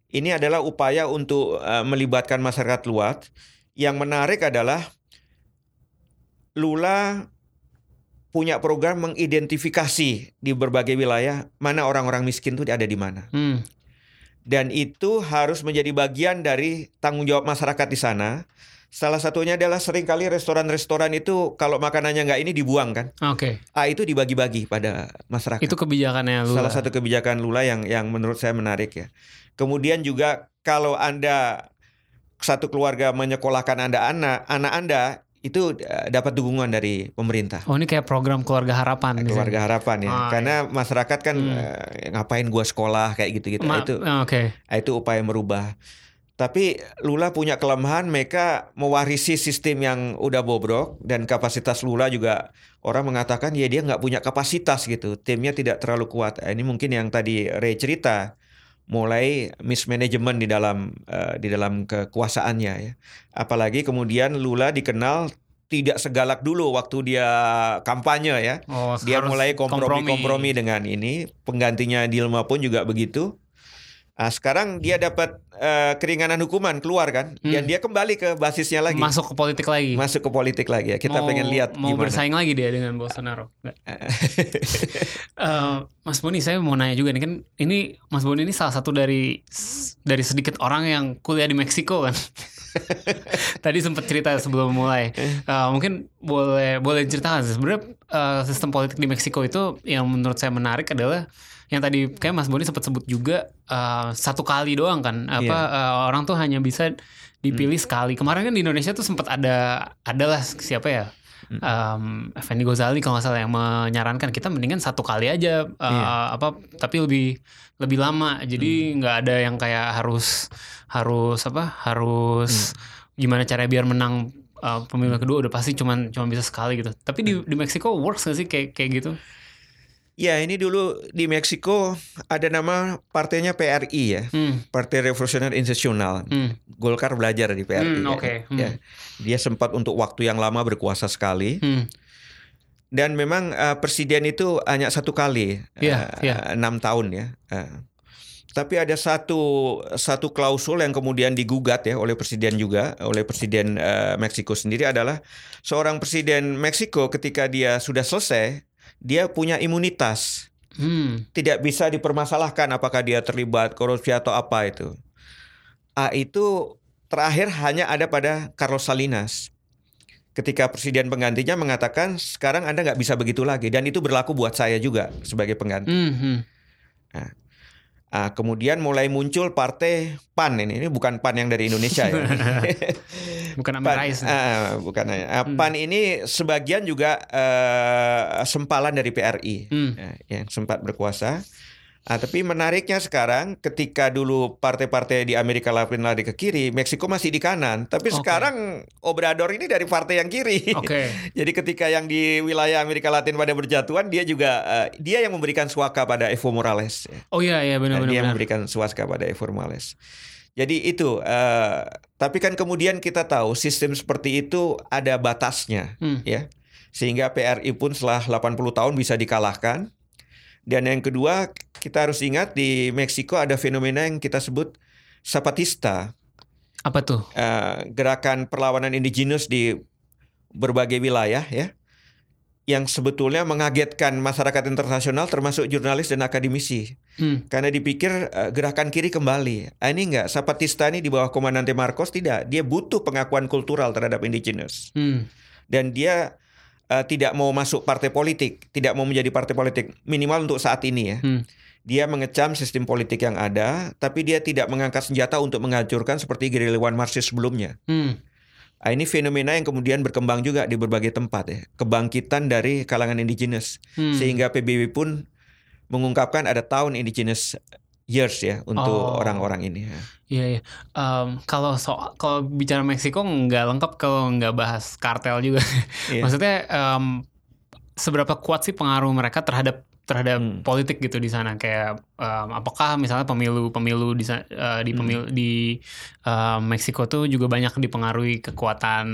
Ini adalah upaya untuk eh, melibatkan masyarakat luas. Yang menarik adalah Lula punya program mengidentifikasi di berbagai wilayah mana orang-orang miskin itu ada di mana. Hmm. Dan itu harus menjadi bagian dari tanggung jawab masyarakat di sana. Salah satunya adalah sering kali restoran-restoran itu kalau makanannya nggak ini dibuang kan. Oke. Ah itu dibagi-bagi pada masyarakat. Itu kebijakannya Lula. Salah satu kebijakan Lula yang yang menurut saya menarik ya. Kemudian juga kalau Anda satu keluarga menyekolahkan Anda anak, anak Anda itu eh, dapat dukungan dari pemerintah. Oh ini kayak program keluarga harapan. misalnya. Keluarga harapan ya. Ah, Karena masyarakat kan Hmm. eh, ngapain gua sekolah kayak gitu-gitu. Ma- itu Oke. itu upaya merubah. Tapi Lula punya kelemahan mereka mewarisi sistem yang udah bobrok dan kapasitas Lula juga orang mengatakan ya dia nggak punya kapasitas gitu. Timnya tidak terlalu kuat. Eh, Ini mungkin yang tadi Ray cerita mulai mismanagement di dalam eh, di dalam kekuasaannya ya. Apalagi kemudian Lula dikenal tidak segalak dulu waktu dia kampanye ya. Oh, Dia mulai kompromi-kompromi dengan ini. Penggantinya Dilma pun juga begitu. Nah, sekarang dia dapat eh, keringanan hukuman keluar kan, Hmm. dan dia kembali ke basisnya lagi, Masuk ke politik lagi. masuk ke politik lagi ya. Kita Mau- pengen lihat mau gimana. bersaing lagi dia dengan Bolsonaro. Eh, Mas Boni, saya mau nanya juga nih kan, ini Mas Boni ini salah satu dari dari sedikit orang yang kuliah di Meksiko kan. Tadi sempat cerita sebelum mulai. Eh, mungkin boleh boleh ceritakan sebenarnya eh, sistem politik di Meksiko itu yang menurut saya menarik adalah yang tadi kayak Mas Boni sempat sebut juga eh, satu kali doang kan apa Iya. eh, orang tuh hanya bisa dipilih sekali. Kemarin kan di Indonesia tuh sempat ada adalah siapa ya? Um, Effendi Gozali kalau nggak salah yang menyarankan kita mendingan satu kali aja eh, Iya. apa tapi lebih lebih lama jadi nggak ada yang kayak harus harus apa harus gimana caranya biar menang uh, pemilu kedua udah pasti cuman cuma bisa sekali gitu tapi di di Meksiko works gak sih kayak kayak gitu Ya ini dulu di Meksiko ada nama partainya PRI ya, hmm, Partai Revolusioner Institusional. hmm, Golkar belajar di PRI. hmm, ya. oke hmm, Ya. Dia sempat untuk waktu yang lama berkuasa sekali. hmm, Dan memang eh, presiden itu hanya satu kali, Iya, eh, iya. enam tahun ya. Eh, tapi ada satu satu klausul yang kemudian digugat ya oleh presiden juga, oleh presiden eh, Meksiko sendiri adalah seorang presiden Meksiko ketika dia sudah selesai, dia punya imunitas, hmm. tidak bisa dipermasalahkan apakah dia terlibat korupsi atau apa itu. Ah itu terakhir hanya ada pada Carlos Salinas ketika presiden penggantinya mengatakan sekarang Anda nggak bisa begitu lagi dan itu berlaku buat saya juga sebagai pengganti. Hmm, hmm. Ah, kemudian mulai muncul partai PAN ini, ini bukan PAN yang dari Indonesia ya. bukan Amin PAN, Rais ah, bukan ah, Hmm. PAN ini sebagian juga eh, sempalan dari PRI hmm. ya, yang sempat berkuasa. Ah, tapi menariknya sekarang ketika dulu partai-partai di Amerika Latin lari ke kiri, Meksiko masih di kanan. Tapi Oke. sekarang Obrador ini dari partai yang kiri. oke Jadi ketika yang di wilayah Amerika Latin pada berjatuhan, dia juga eh, dia yang memberikan suaka pada Evo Morales. ya. oh iya iya benar Dan benar dia benar memberikan suaka pada Evo Morales. Jadi itu, uh, tapi kan kemudian kita tahu sistem seperti itu ada batasnya, Hmm. ya. Sehingga PRI pun setelah 80 tahun bisa dikalahkan. Dan yang kedua, kita harus ingat di Meksiko ada fenomena yang kita sebut Zapatista, Apa tuh? uh, gerakan perlawanan indigenous di berbagai wilayah, ya, yang sebetulnya mengagetkan masyarakat internasional termasuk jurnalis dan akademisi. Hmm. Karena dipikir eh, gerakan kiri kembali. Ah, ini enggak, Zapatista ini di bawah komandante Marcos tidak. Dia butuh pengakuan kultural terhadap indigenous. Hmm. Dan dia eh, tidak mau masuk partai politik, tidak mau menjadi partai politik minimal untuk saat ini ya. Hmm. Dia mengecam sistem politik yang ada, tapi dia tidak mengangkat senjata untuk menghancurkan seperti gerilyawan Marxis sebelumnya. Hmm. Ah, ini fenomena yang kemudian berkembang juga di berbagai tempat ya. Kebangkitan dari kalangan indigenous Hmm. sehingga PBB pun mengungkapkan ada tahun indigenous years ya untuk Oh. orang-orang ini. ya. Iya, iya. Em, kalau soal kalau bicara Meksiko nggak lengkap kalau nggak bahas kartel juga. Iya. Maksudnya em, seberapa kuat sih pengaruh mereka terhadap terhadap Hmm. politik gitu di sana kayak em, apakah misalnya pemilu-pemilu di eh, di Hmm. di em, Meksiko tuh juga banyak dipengaruhi kekuatan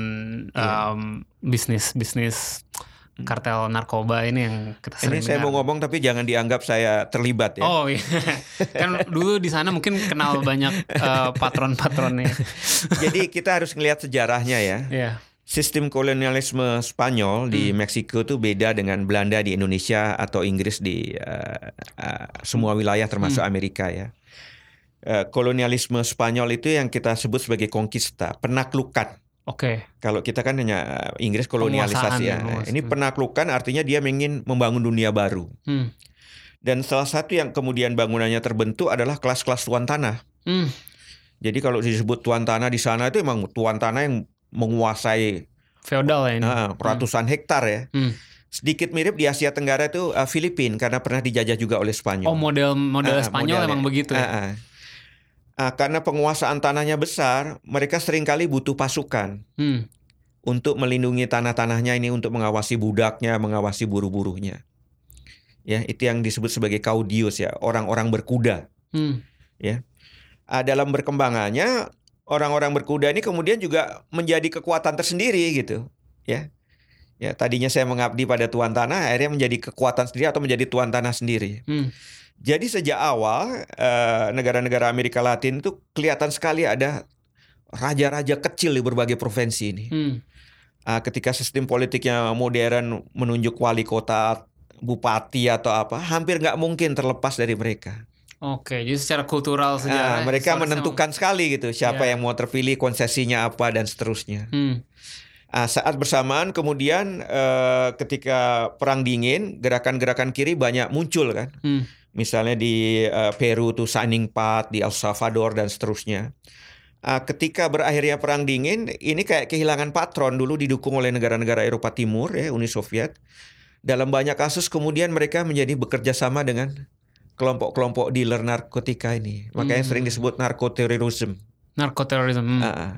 em, bisnis bisnis. Kartel narkoba ini yang kita Ini sering saya mau dengar. ngomong tapi jangan dianggap saya terlibat ya. Oh iya, kan dulu di sana mungkin kenal banyak eh, patron-patronnya. Jadi kita harus ngelihat sejarahnya ya. Iya. Sistem kolonialisme Spanyol di Hmm. Meksiko tuh beda dengan Belanda di Indonesia atau Inggris di uh, uh, semua wilayah termasuk Hmm. Amerika ya. Uh, kolonialisme Spanyol itu yang kita sebut sebagai conquista, penaklukan. Oke. Kalau kita kan hanya uh, Inggris kolonialisasi ya. ya. Ini penaklukan artinya dia ingin membangun dunia baru. Hmm. Dan salah satu yang kemudian bangunannya terbentuk adalah kelas-kelas tuan tanah. Hmm. Jadi kalau disebut tuan tanah di sana itu emang tuan tanah yang menguasai Feodal ya ini. nah, ratusan hektar ya. Hmm. Sedikit mirip di Asia Tenggara itu uh, Filipina karena pernah dijajah juga oleh Spanyol. Oh model model Ah, Spanyol modelnya. emang begitu Ah, ya. ah. Ah, karena penguasaan tanahnya besar, mereka sering kali butuh pasukan Hmm. untuk melindungi tanah-tanahnya ini untuk mengawasi budaknya, mengawasi buru-burunya. Ya, itu yang disebut sebagai caudillos ya, orang-orang berkuda. Hmm. Ah, dalam berkembangannya orang-orang berkuda ini kemudian juga menjadi kekuatan tersendiri gitu ya ya tadinya saya mengabdi pada tuan tanah akhirnya menjadi kekuatan sendiri atau menjadi tuan tanah sendiri Hmm. Jadi sejak awal eh, negara-negara Amerika Latin itu kelihatan sekali ada raja-raja kecil di berbagai provinsi ini Hmm. Ah, ketika sistem politiknya modern menunjuk wali kota bupati atau apa hampir nggak mungkin terlepas dari mereka Oke, jadi secara kultural Nah, sejarah mereka menentukan sekali gitu siapa Ya. yang mau terpilih, konsesinya apa dan seterusnya. Hmm. Ah, saat bersamaan kemudian eh, ketika perang dingin, gerakan-gerakan kiri banyak muncul kan. Hmm. Misalnya di eh, Peru tuh Signing Path, di El Salvador dan seterusnya. Ah, ketika berakhirnya perang dingin, ini kayak kehilangan patron dulu didukung oleh negara-negara Eropa Timur ya, Uni Soviet. Dalam banyak kasus kemudian mereka menjadi bekerja sama dengan kelompok-kelompok dealer narkotika ini. Makanya Hmm. sering disebut narkoterorisme. Narkoterorisme. Hmm. Ah,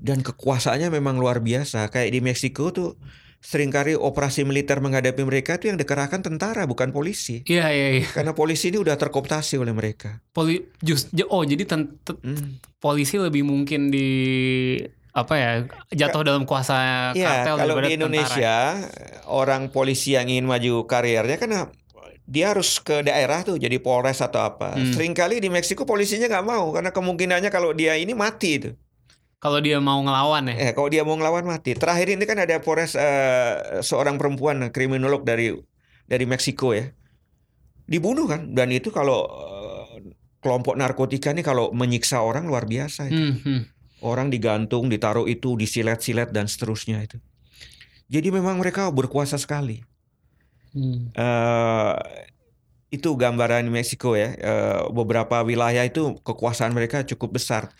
dan kekuasaannya memang luar biasa. Kayak di Meksiko tuh sering kali operasi militer menghadapi mereka itu yang dikerahkan tentara bukan polisi. Iya iya iya. Karena polisi ini udah terkooptasi oleh mereka. Poli just oh jadi ten- te- Hmm. polisi lebih mungkin di apa ya jatuh dalam kuasa Ya, kartel kalau di tentara. Indonesia orang polisi yang ingin maju karirnya kan dia harus ke daerah tuh jadi polres atau apa. Hmm. Seringkali di Meksiko polisinya nggak mau karena kemungkinannya kalau dia ini mati itu. Kalau dia mau ngelawan ya. Eh kalau dia mau ngelawan mati. Terakhir ini kan ada polres eh, seorang perempuan kriminolog dari dari Meksiko ya. Dibunuh kan dan itu kalau eh, kelompok narkotika ini kalau menyiksa orang luar biasa itu. Hmm, hmm. Orang digantung, ditaruh itu, disilet-silet dan seterusnya itu. Jadi memang mereka berkuasa sekali. Hmm. eh itu gambaran Meksiko ya. Eh, beberapa wilayah itu kekuasaan mereka cukup besar.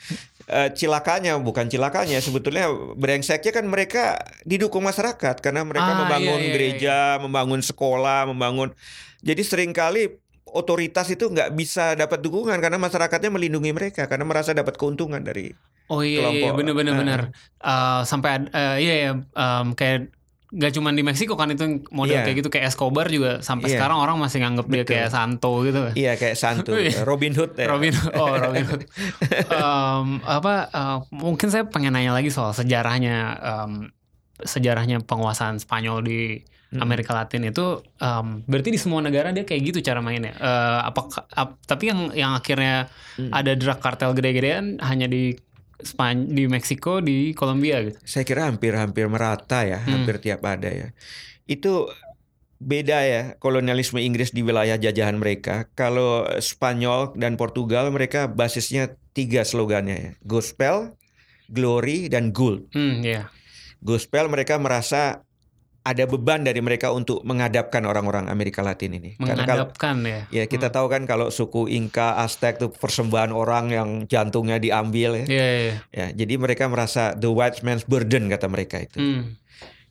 Eh, cilakanya bukan cilakanya sebetulnya brengseknya kan mereka didukung masyarakat karena mereka Ah, membangun iya, iya, gereja, membangun sekolah, membangun. Jadi sering kali otoritas itu nggak bisa dapat dukungan karena masyarakatnya melindungi mereka karena merasa dapat keuntungan dari Oh iya, iya kelompok. bener bener Ah. bener. Eh, sampai eh, iya ya em, kayak gak cuma di Meksiko kan itu model Iya. kayak gitu kayak Escobar juga sampai Iya. sekarang orang masih nganggap dia Betul. kayak Santo gitu. Iya kayak Santo, Iya. Robin Hood ya. Robin oh Robin Hood. Em, apa eh, mungkin saya pengen nanya lagi soal sejarahnya em, sejarahnya penguasaan Spanyol di Hmm. Amerika Latin itu em, berarti di semua negara dia kayak gitu cara mainnya. Eh, apakah ap- tapi yang yang akhirnya Hmm. ada drug kartel gede-gedean hanya di Span di Meksiko di Kolombia gitu. Saya kira hampir-hampir merata ya, Hmm. hampir tiap ada ya. Itu beda ya kolonialisme Inggris di wilayah jajahan mereka. Kalau Spanyol dan Portugal mereka basisnya tiga slogannya ya. Gospel, Glory, dan Gold. Hmm, ya. Gospel mereka merasa ada beban dari mereka untuk menghadapkan orang-orang Amerika Latin ini. Karena kalau Menghadapkan ya. ya kita tahu kan kalau suku Inka, Aztec itu persembahan orang yang jantungnya diambil ya. Iya, iya. Ya, jadi mereka merasa the white man's burden kata mereka itu. Hmm.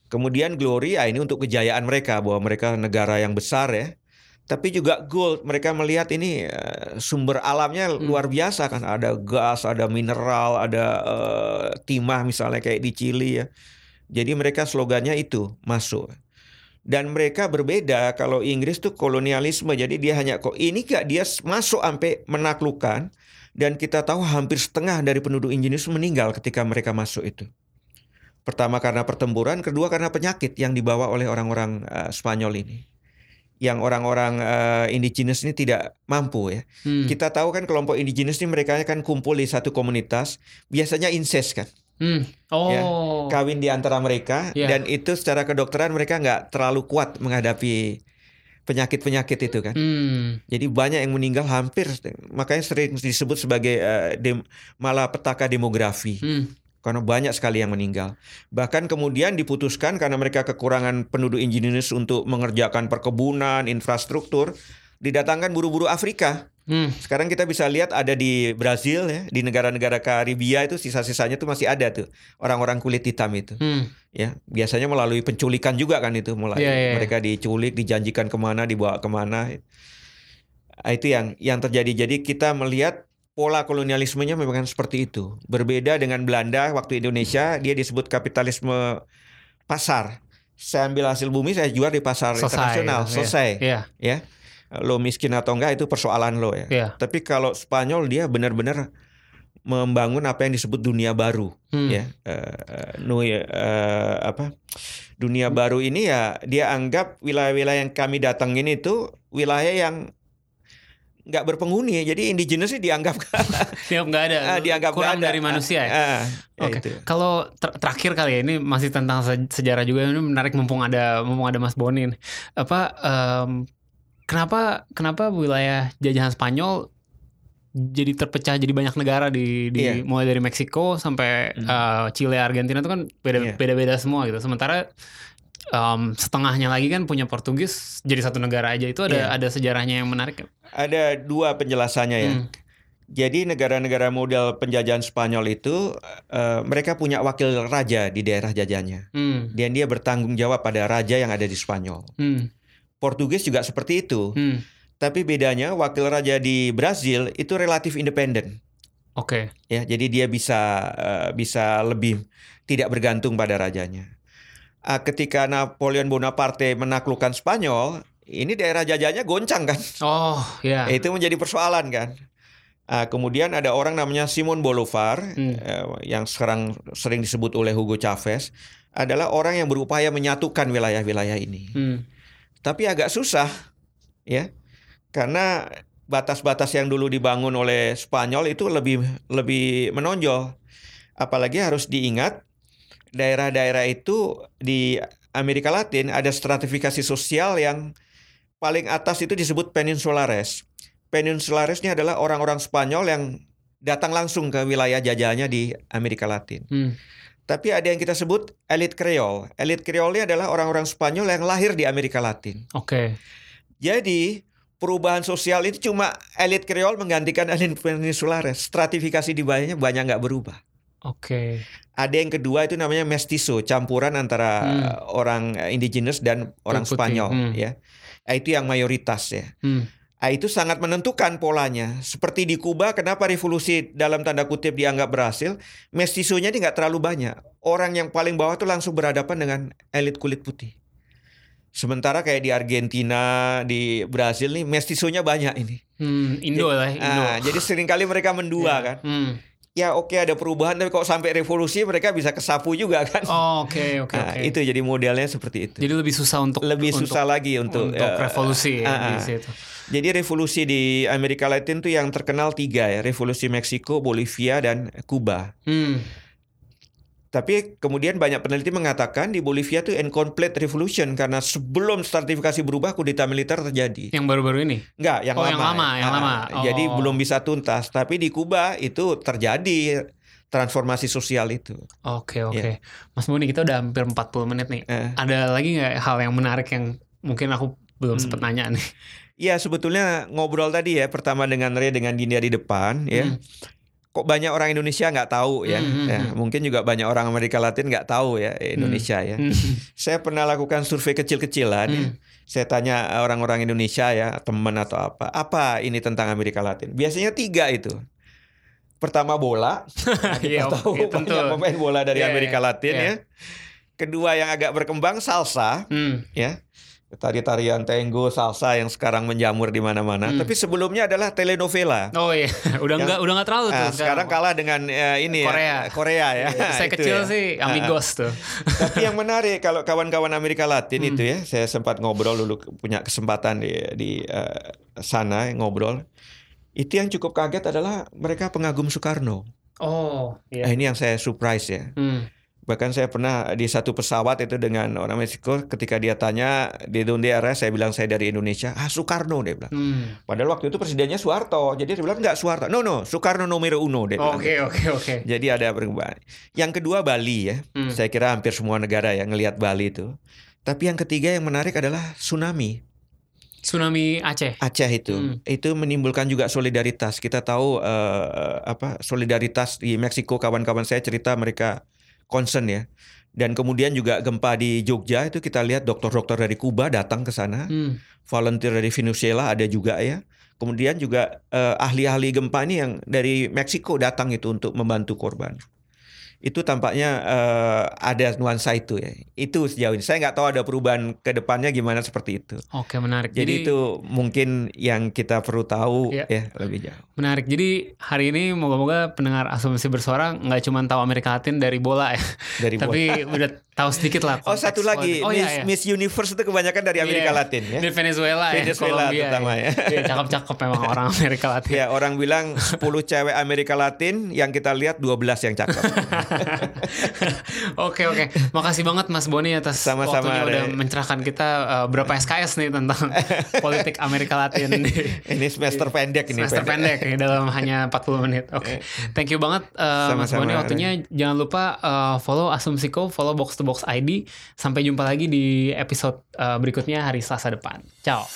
Kemudian glory ya ini untuk kejayaan mereka bahwa mereka negara yang besar ya. Tapi juga gold mereka melihat ini eh, sumber alamnya luar biasa kan ada gas, ada mineral, ada eh, timah misalnya kayak di Chili ya. Jadi mereka slogannya itu masuk. Dan mereka berbeda kalau Inggris tuh kolonialisme. Jadi dia hanya kok ini gak dia masuk sampai menaklukkan dan kita tahu hampir setengah dari penduduk Inggris meninggal ketika mereka masuk itu. Pertama karena pertempuran, kedua karena penyakit yang dibawa oleh orang-orang eh, Spanyol ini. Yang orang-orang eh, indigenous ini tidak mampu ya. Hmm. Kita tahu kan kelompok indigenous ini mereka kan kumpul di satu komunitas, biasanya incest kan, Hmm. Oh. kawin di antara mereka Iya. dan itu secara kedokteran mereka nggak terlalu kuat menghadapi penyakit-penyakit itu kan. Hmm. Jadi banyak yang meninggal hampir makanya sering disebut sebagai eh, dem- malapetaka demografi. Hmm. karena banyak sekali yang meninggal. Bahkan kemudian diputuskan karena mereka kekurangan penduduk indigenous untuk mengerjakan perkebunan, infrastruktur, didatangkan buru-buru Afrika. Hmm. Sekarang kita bisa lihat ada di Brazil ya, di negara-negara Karibia itu sisa-sisanya tuh masih ada tuh orang-orang kulit hitam itu. Hmm. Ya, biasanya melalui penculikan juga kan itu mulai Iya, iya, iya. mereka diculik, dijanjikan ke mana, dibawa ke mana. Ah, Itu yang yang terjadi. Jadi kita melihat pola kolonialismenya memang seperti itu. Berbeda dengan Belanda waktu Indonesia dia disebut kapitalisme pasar. Saya ambil hasil bumi saya jual di pasar Selesai, internasional, iya. selesai. Iya. Ya, lo miskin atau enggak itu persoalan lo ya. Iya. Tapi kalau Spanyol dia benar-benar membangun apa yang disebut dunia baru Hmm. ya nu- eh, apa dunia baru ini ya dia anggap wilayah-wilayah yang kami datengin itu wilayah yang nggak berpenghuni jadi indigenous sih dianggap Siap nggak ada. ah, dianggap kurang ada. dari manusia ya. Ah, ah, ya Oke. itu. Kalau ter- terakhir kali ya ini masih tentang se- sejarah juga ini menarik mumpung ada mumpung ada Mas Boni. nih. Apa em, kenapa kenapa wilayah jajahan Spanyol jadi terpecah jadi banyak negara di, di Iya. mulai dari Meksiko sampai Hmm. eh, Chile, Argentina itu kan beda Iya. beda-beda semua gitu. Sementara em, setengahnya lagi kan punya Portugis jadi satu negara aja itu ada Iya. ada sejarahnya yang menarik. ada dua penjelasannya ya Hmm. jadi negara-negara model penjajahan Spanyol itu eh, mereka punya wakil raja di daerah jajahannya Hmm. dan dia bertanggung jawab pada raja yang ada di Spanyol Hmm. Portugis juga seperti itu Hmm. tapi bedanya wakil raja di Brazil itu relatif independen Oke. ya jadi dia bisa eh, bisa lebih tidak bergantung pada rajanya Ah, ketika Napoleon Bonaparte menaklukkan Spanyol ini daerah jajahnya goncang kan Oh, ya. itu menjadi persoalan kan Ah, kemudian ada orang namanya Simon Bolivar Hmm. eh, yang sekarang sering disebut oleh Hugo Chavez adalah orang yang berupaya menyatukan wilayah-wilayah ini Hmm. Tapi agak susah ya. Karena batas-batas yang dulu dibangun oleh Spanyol itu lebih lebih menonjol. Apalagi harus diingat daerah-daerah itu di Amerika Latin ada stratifikasi sosial yang paling atas itu disebut peninsulares. Peninsulares ini adalah orang-orang Spanyol yang datang langsung ke wilayah jajahannya di Amerika Latin. Hmm. Tapi ada yang kita sebut elit Kreol elit Kreol ini adalah orang-orang Spanyol yang lahir di Amerika Latin Oke. jadi perubahan sosial itu cuma elit Kreol menggantikan elit peninsulares. Stratifikasi di bawahnya banyak nggak berubah. Oke. Ada yang kedua itu namanya mestizo, campuran antara Hmm. orang indigenous dan orang putih, Spanyol hmm. ya. Itu yang mayoritas ya. Hmm. Ah, itu sangat menentukan polanya. Seperti di Kuba, kenapa revolusi dalam tanda kutip dianggap berhasil? Mestizonya ini nggak terlalu banyak. Orang yang paling bawah tuh langsung berhadapan dengan elit kulit putih. Sementara kayak di Argentina, di Brasil nih mestizonya banyak ini. Hmm, Indo jadi, lah, Indo. Ah, jadi sering kali mereka mendua Ya. kan. Hmm. Ya oke ada perubahan tapi kok sampai revolusi mereka bisa kesapu juga kan. Oh, Oke, oke, Nah, oke. itu jadi modelnya seperti itu. Jadi lebih susah untuk Lebih untuk- susah lagi untuk untuk eh, revolusi ya ah, di ah. situ. Jadi revolusi di Amerika Latin tuh yang terkenal tiga ya, revolusi Meksiko, Bolivia dan Kuba. Hmm. Tapi kemudian banyak peneliti mengatakan di Bolivia tuh incomplete revolution karena sebelum stratifikasi berubah kudeta militer terjadi. Yang baru-baru ini. Enggak, yang Oh, lama. yang lama, yang Ah, lama. Jadi Oh. belum bisa tuntas. Tapi di Kuba itu terjadi transformasi sosial itu. Oke, oke. Iya. Mas Boni, kita udah hampir 40 menit nih. Eh, Ada lagi nggak hal yang menarik yang mungkin aku belum Hmm. sempet nanya nih? Ya sebetulnya ngobrol tadi ya pertama dengan Ray dengan Dinda di depan ya. Hmm. Kok banyak orang Indonesia nggak tahu ya. Hmm, hmm, Ya, hmm. Mungkin juga banyak orang Amerika Latin nggak tahu ya Indonesia ya. Hmm. Saya pernah lakukan survei kecil-kecilan. ya. Hmm. Saya tanya orang-orang Indonesia ya teman atau apa. Apa ini tentang Amerika Latin? Biasanya tiga itu. Pertama bola. Iya, Kita tahu iya, tentu. banyak pemain bola dari Iya, Amerika iya, Latin iya. ya. Kedua yang agak berkembang salsa Hmm. ya. Tari-tarian tango, salsa yang sekarang menjamur di mana-mana. Hmm. Tapi sebelumnya adalah telenovela. Oh iya, udah Yang- nggak udah nggak terlalu tuh. Nah, sekarang kalah dengan eh, ini Korea. ya, Korea ya. Saya Itu kecil ya. sih amigos tuh. Tapi yang menarik kalau kawan-kawan Amerika Latin Hmm. itu ya, saya sempat ngobrol dulu punya kesempatan di di eh, sana ngobrol. Itu yang cukup kaget adalah mereka pengagum Soekarno. Oh, Nah, iya. ini yang saya surprise ya. Hmm. Bahkan saya pernah di satu pesawat itu dengan orang Meksiko ketika dia tanya di donde eres saya bilang saya dari Indonesia. Ah Soekarno dia bilang. Hmm. Padahal waktu itu presidennya Soeharto. Jadi dia bilang enggak Soeharto. No no, Soekarno nomor uno dia bilang. Oke, oke, oke. Jadi ada perubahan. Yang kedua Bali ya. Hmm. Saya kira hampir semua negara ya ngelihat Bali itu. Tapi yang ketiga yang menarik adalah tsunami. Tsunami Aceh. Aceh itu. Hmm. Itu menimbulkan juga solidaritas. Kita tahu eh, apa solidaritas di Meksiko kawan-kawan saya cerita mereka concern ya. Dan kemudian juga gempa di Jogja itu kita lihat dokter-dokter dari Kuba datang ke sana, Hmm. volunteer dari Venezuela ada juga ya. Kemudian juga eh, ahli-ahli gempa ini yang dari Meksiko datang itu untuk membantu korban. Itu tampaknya eh, ada nuansa itu ya. Itu sejauh ini. Saya nggak tahu ada perubahan ke depannya gimana seperti itu. Oke, menarik. Jadi, itu mungkin yang kita perlu tahu Iya. ya lebih jauh. Menarik. Jadi hari ini moga-moga pendengar asumsi bersuara nggak cuma tahu Amerika Latin dari bola ya, Dari tapi udah tahu sedikit lah. Oh satu lagi. Oh Miss, iya, iya. Miss Universe itu kebanyakan dari Amerika Iya. Latin ya. Di Venezuela, ya, Venezuela Kolombia terutama ya. Iya, cakep-cakep memang orang Amerika Latin. Ya orang bilang 10 cewek Amerika Latin yang kita lihat 12 yang cakep. Oke oke, makasih banget Mas Boni atas Sama-sama, waktunya udah Ray. mencerahkan kita uh, berapa SKS nih tentang politik Amerika Latin ini semester pendek ini. semester pendek nih dalam hanya 40 menit. Oke, thank you banget uh, Mas Sama-sama, Boni waktunya. Jangan lupa uh, follow Asumsiko, follow Box to Box ID. Sampai jumpa lagi di episode uh, berikutnya hari Selasa depan. Ciao.